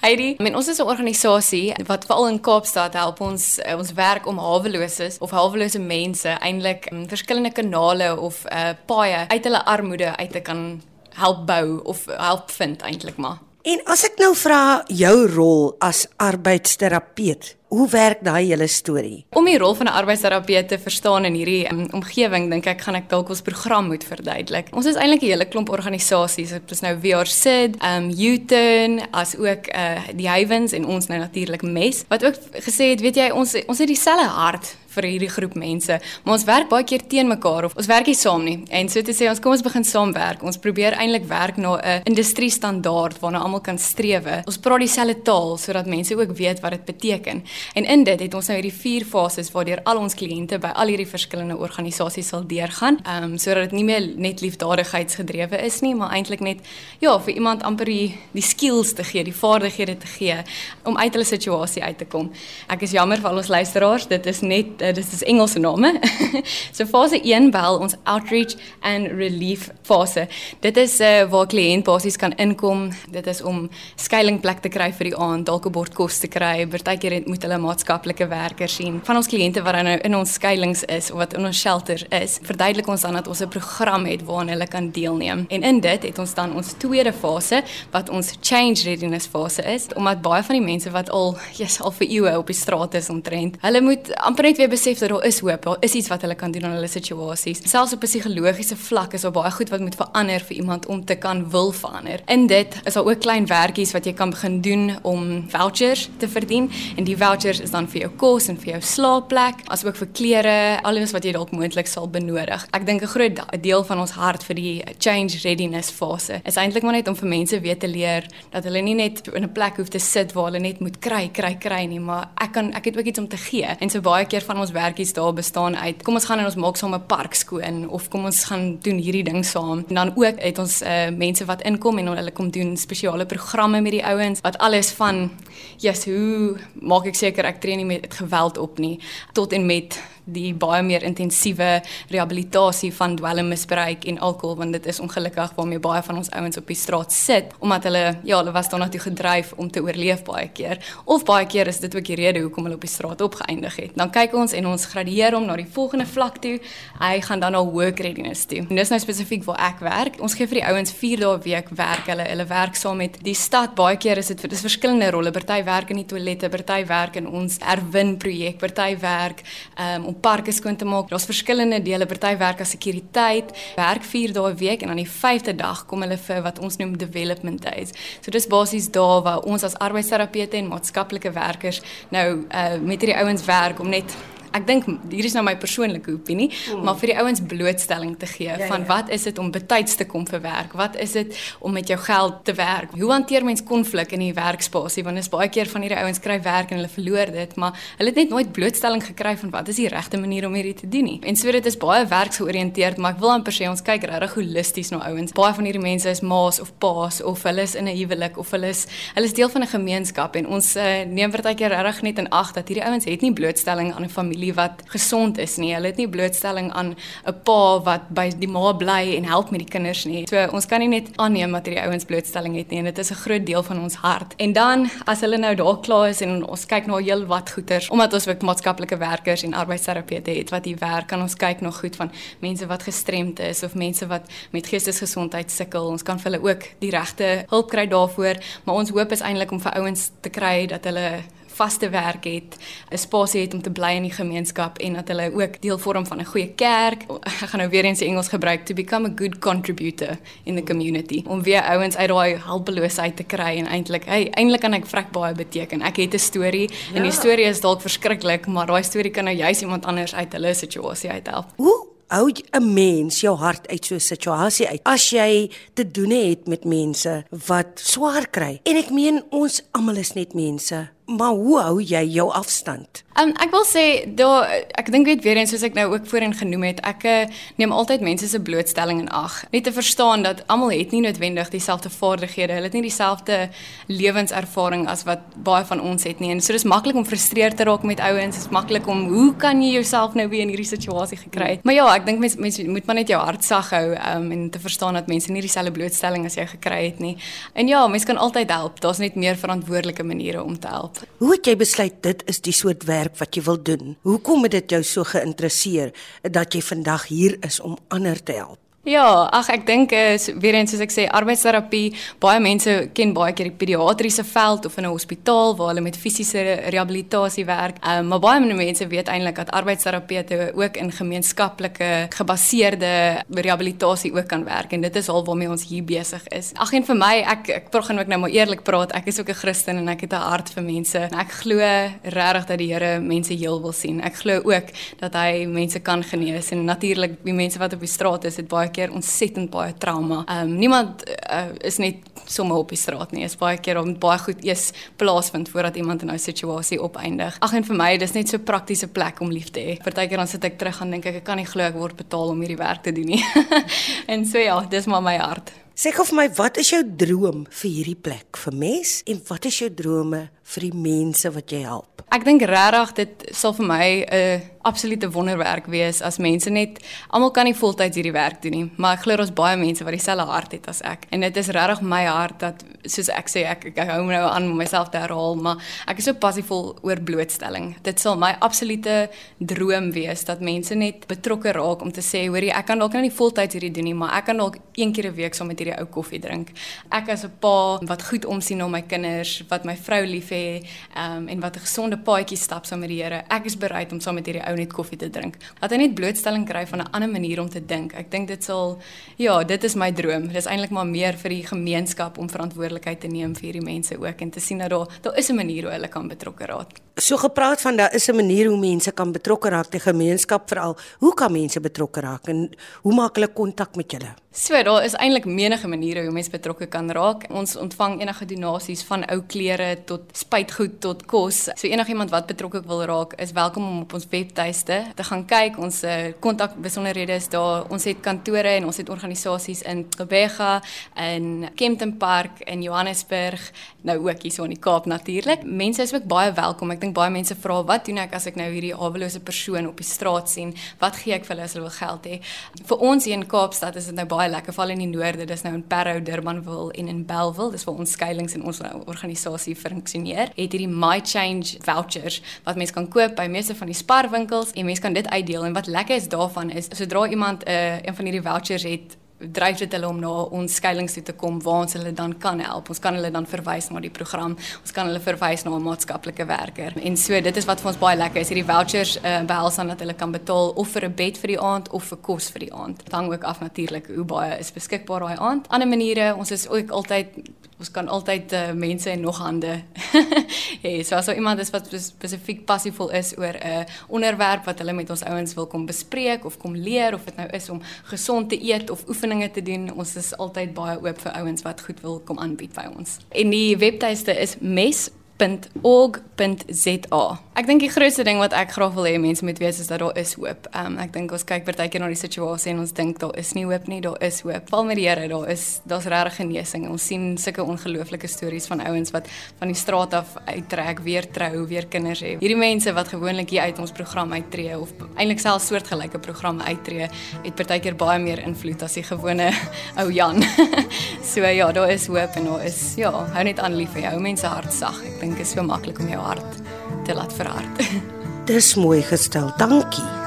Heidi, men ons is 'n organisasie wat veral in Kaapstad help ons uh, ons werk om haweloses of hawelose mense eintlik um, verskillende kanale of uh, paaie uit hulle armoede uit te kan help bou of help vind eintlik maar. En as ek nou vra jou rol as arbeidsterapeut, hoe werk daai hele storie? Om die rol van 'n arbeidsterapeut te verstaan in hierdie um, omgewing, dink ek gaan ek dalk ons program moet verduidelik. Ons is eintlik 'n hele klomp organisasies. Dit is nou VR Sid, um Uton, as ook uh die Havens en ons nou natuurlik Mes wat ook gesê het, weet jy, ons ons het dieselfde hart vir hierdie groep mense, maar ons werk baie keer teen mekaar of ons werk nie saam nie. En so te sê, ons kom ons begin saamwerk. Ons probeer eintlik werk na 'n industrie standaard waarna almal kan strewe. Ons praat dieselfde taal sodat mense ook weet wat dit beteken. En in dit het ons nou hierdie vier fases waardeur al ons kliënte by al hierdie verskillende organisasies sal deurgaan. Ehm um, sodat dit nie meer net liefdadigheidsgedrewe is nie, maar eintlik net ja, vir iemand amper die, die skills te gee, die vaardighede te gee om uit hulle situasie uit te kom. Ek is jammer vir al ons luisteraars, dit is net uh, dit is Engelse name. so fase 1 bel ons outreach and relief fase. Dit is uh, waar kliënt basies kan inkom. Dit is om skuilingplek te kry vir die aand, dalk 'n bord kos te kry. Partykeer moet hulle maatskaplike werkers sien. Van ons kliënte wat nou in ons skuilings is of wat in ons shelter is, verduidelik ons dan dat ons 'n program het waaraan hulle kan deelneem. En in dit het ons dan ons tweede fase wat ons change readiness fase is, omdat baie van die mense wat al, jy's al vir eeue op die straat is omtrent, hulle moet amper net weer besef dat daar is hoop, daar is iets wat hulle kan doen aan hulle situasies. Selfs op 'n psigologiese vlak is daar baie goed wat moet verander vir iemand om te kan wil verander. In dit is daar ook klein werkies wat jy kan begin doen om vouchers te verdien en die vouchers is dan vir jou kos en vir jou slaapplek, asook vir klere, alles wat jy dalk moontlik sal benodig. Ek dink 'n groot deel van ons hart vir die change readiness fase is eintlik maar net om vir mense weer te leer dat hulle nie net in 'n plek hoef te sit waar hulle net moet kry, kry, kry nie, maar ek kan ek het ook iets om te gee. En so baie keer van ons werkies daar bestaan uit. Kom ons gaan en ons maak saam 'n park skoon of kom ons gaan doen hierdie ding saam. En dan ook het ons uh, mense wat inkom en hulle kom doen spesiale programme met die ouens wat alles van yes, hoe maak ek seker ek tree nie met geweld op nie tot en met die baie meer intensiewe rehabilitasie van dwelmmisbruik en alkohol want dit is ongelukkig waarmee baie van ons ouens op die straat sit omdat hulle ja, hulle was daarna toe gedryf om te oorleef baie keer of baie keer is dit ook die rede hoekom hulle op die straat opgeëindig het. Dan kyk ons en ons gradeer hom na die volgende vlak toe. Hy gaan dan na work readiness toe. En dis nou spesifiek waar ek werk. Ons gee vir die ouens 4 dae week werk. Hulle hulle werk saam met die stad. Baie keer is dit dis verskillende rolle. Party werk in die toilette, party werk in ons erwin projek, party werk um, om parke skoon te maak. Daar's verskillende dele. Party werk as sekuriteit, werk 4 dae week en dan die 5de dag kom hulle vir wat ons noem development days. So dis basies dae waar ons as arbeidsterapeute en maatskaplike werkers nou uh, met hierdie ouens werk om net ek dink hier is nou my persoonlike opinie, mm. maar vir die ouens blootstelling te gee ja, van ja. wat is dit om betyds te kom vir werk? Wat is dit om met jou geld te werk? Hoe hanteer mens konflik in die werkspasie? Want is baie keer van hierdie ouens kry werk en hulle verloor dit, maar hulle het net nooit blootstelling gekry van wat is die regte manier om hierdie te doen nie. En so dit is baie werksgeoriënteerd, maar ek wil amper sê ons kyk regtig holisties na ouens. Baie van hierdie mense is ma's of pa's of hulle is in 'n huwelik of hulle is hulle is deel van 'n gemeenskap en ons uh, neem partykeer regtig net in ag dat hierdie ouens het nie blootstelling aan 'n familie familie wat gesond is nie. Hulle het nie blootstelling aan 'n pa wat by die ma bly en help met die kinders nie. So ons kan nie net aanneem dat hierdie ouens blootstelling het nie en dit is 'n groot deel van ons hart. En dan as hulle nou daar klaar is en ons kyk na heel wat goeters, omdat ons ook maatskaplike werkers en arbeidsterapeute het wat hier werk, kan ons kyk na goed van mense wat gestremd is of mense wat met geestesgesondheid sukkel. Ons kan vir hulle ook die regte hulp kry daarvoor, maar ons hoop is eintlik om vir ouens te kry dat hulle vaste werk het, 'n spasie het om te bly in die gemeenskap en dat hulle ook deel vorm van 'n goeie kerk. Ek gaan nou weer eens die Engels gebruik to become a good contributor in the community. Om weer ouens uit daai hulpeloosheid te kry en eintlik, hey, eintlik kan ek vrek baie beteken. Ek het 'n storie ja. en die storie is dalk verskriklik, maar daai storie kan nou juis iemand anders uit hulle situasie uithelp. Hoe hou 'n mens jou hart uit so 'n situasie uit as jy te doen het met mense wat swaar kry? En ek meen ons almal is net mense Maar hoe hou jy jou afstand? Um, ek wil sê daar ek dink net weer eens soos ek nou ook voorheen genoem het, ek eh, neem altyd mense se blootstelling in ag. Net te verstaan dat almal het nie noodwendig dieselfde vaardighede, hulle het nie dieselfde lewenservaring as wat baie van ons het nie. En so dis maklik om frustreerd te raak met ouens, is maklik om hoe kan jy jouself nou weer in hierdie situasie gekry het? Maar ja, ek dink mense mens moet maar net jou hart sag hou um, en te verstaan dat mense nie dieselfde blootstelling as jy gekry het nie. En ja, mense kan altyd help. Daar's net meer verantwoordelike maniere om te help. Hoe het jy besluit dit is die soort werk wat jy wil doen? Hoekom het dit jou so geïnteresseer dat jy vandag hier is om ander te help? Ja, ag ek dink is weer eens soos ek sê arbeidsterapie, baie mense ken baie keer die pediatriese veld of in 'n hospitaal waar hulle met fisiese rehabilitasie werk. Um, maar baie mense weet eintlik dat arbeidsterapeute ook in gemeenskaplike gebaseerde rehabilitasie ook kan werk en dit is al waarmee ons hier besig is. Ag en vir my, ek ek probeer ook nou maar eerlik praat. Ek is ook 'n Christen en ek het 'n hart vir mense. En ek glo regtig dat die Here mense heel wil sien. Ek glo ook dat hy mense kan genees en natuurlik die mense wat op die straat is, het baie keer ontsettend baie trauma. Ehm um, niemand uh, is net sommer op die straat nie. Is baie keer om baie goed eers plaasvind voordat iemand in 'n situasie opeindig. Ag en vir my dis net so praktiese plek om lief te hê. Partykeer dan sit ek terug en dink ek ek kan nie glo ek word betaal om hierdie werk te doen nie. en so ja, dis maar my hart. Sê gou vir my, wat is jou droom vir hierdie plek vir mes en wat is jou drome vir die mense wat jy help? Ek dink regtig dit sal vir my 'n uh, absolute wonderwerk wees as mense net almal kan nie voltyds hierdie werk doen nie, maar ek glo daar's baie mense wat dieselfde hart het as ek. En dit is regtig my hart dat soos ek sê ek ek hou nou aan om myself te herhaal, maar ek is so passievol oor blootstelling. Dit sal my absolute droom wees dat mense net betrokke raak om te sê, hoorie, ek kan dalk nou nie voltyds hierdie doen nie, maar ek kan dalk een keer 'n week saam met hierdie ou koffie drink. Ek as 'n pa wat goed omsien na my kinders, wat my vrou liefhet, um, en wat 'n gesonde paadjie stap saam met die Here. Ek is bereid om saam met hierdie ou net koffie te drink. Dat hy net blootstelling kry van 'n ander manier om te dink. Ek dink dit sal ja, dit is my droom. Dis eintlik maar meer vir die gemeenskap om verantwoordelikheid te neem vir hierdie mense ook en te sien dat daar daar is 'n manier hoe hulle kan betrokke raak. So gepraat van daar is 'n manier hoe mense kan betrokke raak, die gemeenskap veral. Hoe kan mense betrokke raak en hoe maak hulle kontak met julle? So, daar is eintlik menige maniere hoe mense betrokke kan raak. Ons ontvang enige donasies van ou klere tot spuitgoed tot kos. So enigiemand wat betrokke wil raak, is welkom om op ons webtuiste te gaan kyk. Ons eh, kontak besonderhede is daar. Ons het kantore en ons het organisasies in Gqeberha en Kempton Park in Johannesburg, nou ook hier so in die Kaap natuurlik. Mense is ook baie welkom. Ek dink baie mense vra wat doen ek as ek nou hierdie awelose persoon op die straat sien? Wat gee ek vir hulle as hulle wil geld hê? Vir ons hier in Kaapstad is dit nou baie lekker val in die noorde. Dis nou in Parow, Durbanville en in Bellville. Dis waar ons skuilings en ons organisasie funksioneer. Het hierdie My Change vouchers wat mense kan koop by meeste van die sparwinkels en mense kan dit uitdeel en wat lekker is daarvan is sodra iemand 'n uh, een van hierdie vouchers het dryf dit hulle om na ons skuilings toe te kom waar ons hulle dan kan help. Ons kan hulle dan verwys na die program. Ons kan hulle verwys na 'n maatskaplike werker. En so dit is wat vir ons baie lekker is. Hierdie vouchers uh, behels dan dat hulle kan betaal of vir 'n bed vir die aand of vir kos vir die aand. Dit hang ook af natuurlik hoe baie is beskikbaar daai aand. Ander maniere, ons is ook altyd ons kan altyd uh, mense en nog hande hê. so as iemand is wat spesifiek passievol is oor 'n uh, onderwerp wat hulle met ons ouens wil kom bespreek of kom leer of dit nou is om gesond te eet of oefeninge te doen, ons is altyd baie oop vir ouens wat goed wil kom aanbied by ons. En die webtuiste is mes www.org.za. Ek dink die grootste ding wat ek graag wil hê mense moet weet is dat daar is hoop. Um, ek dink ons kyk partykeer na die situasie en ons dink daar is nie hoop nie, daar is hoop. Val met die Here, daar is daar's regtig genesing. Ons sien sulke ongelooflike stories van ouens wat van die straat af uittrek, weer trou, weer kinders het. Hierdie mense wat gewoonlik hier uit ons program uittreë of eintlik selfs soortgelyke programme uittreë, het partykeer baie meer invloed as die gewone ou Jan. so ja, daar is hoop en daar is ja, hou net aan lief vir jou mense hart sag. Ek dink dink is so maklik om jou hart te laat verhard. Dis mooi gestel. Dankie.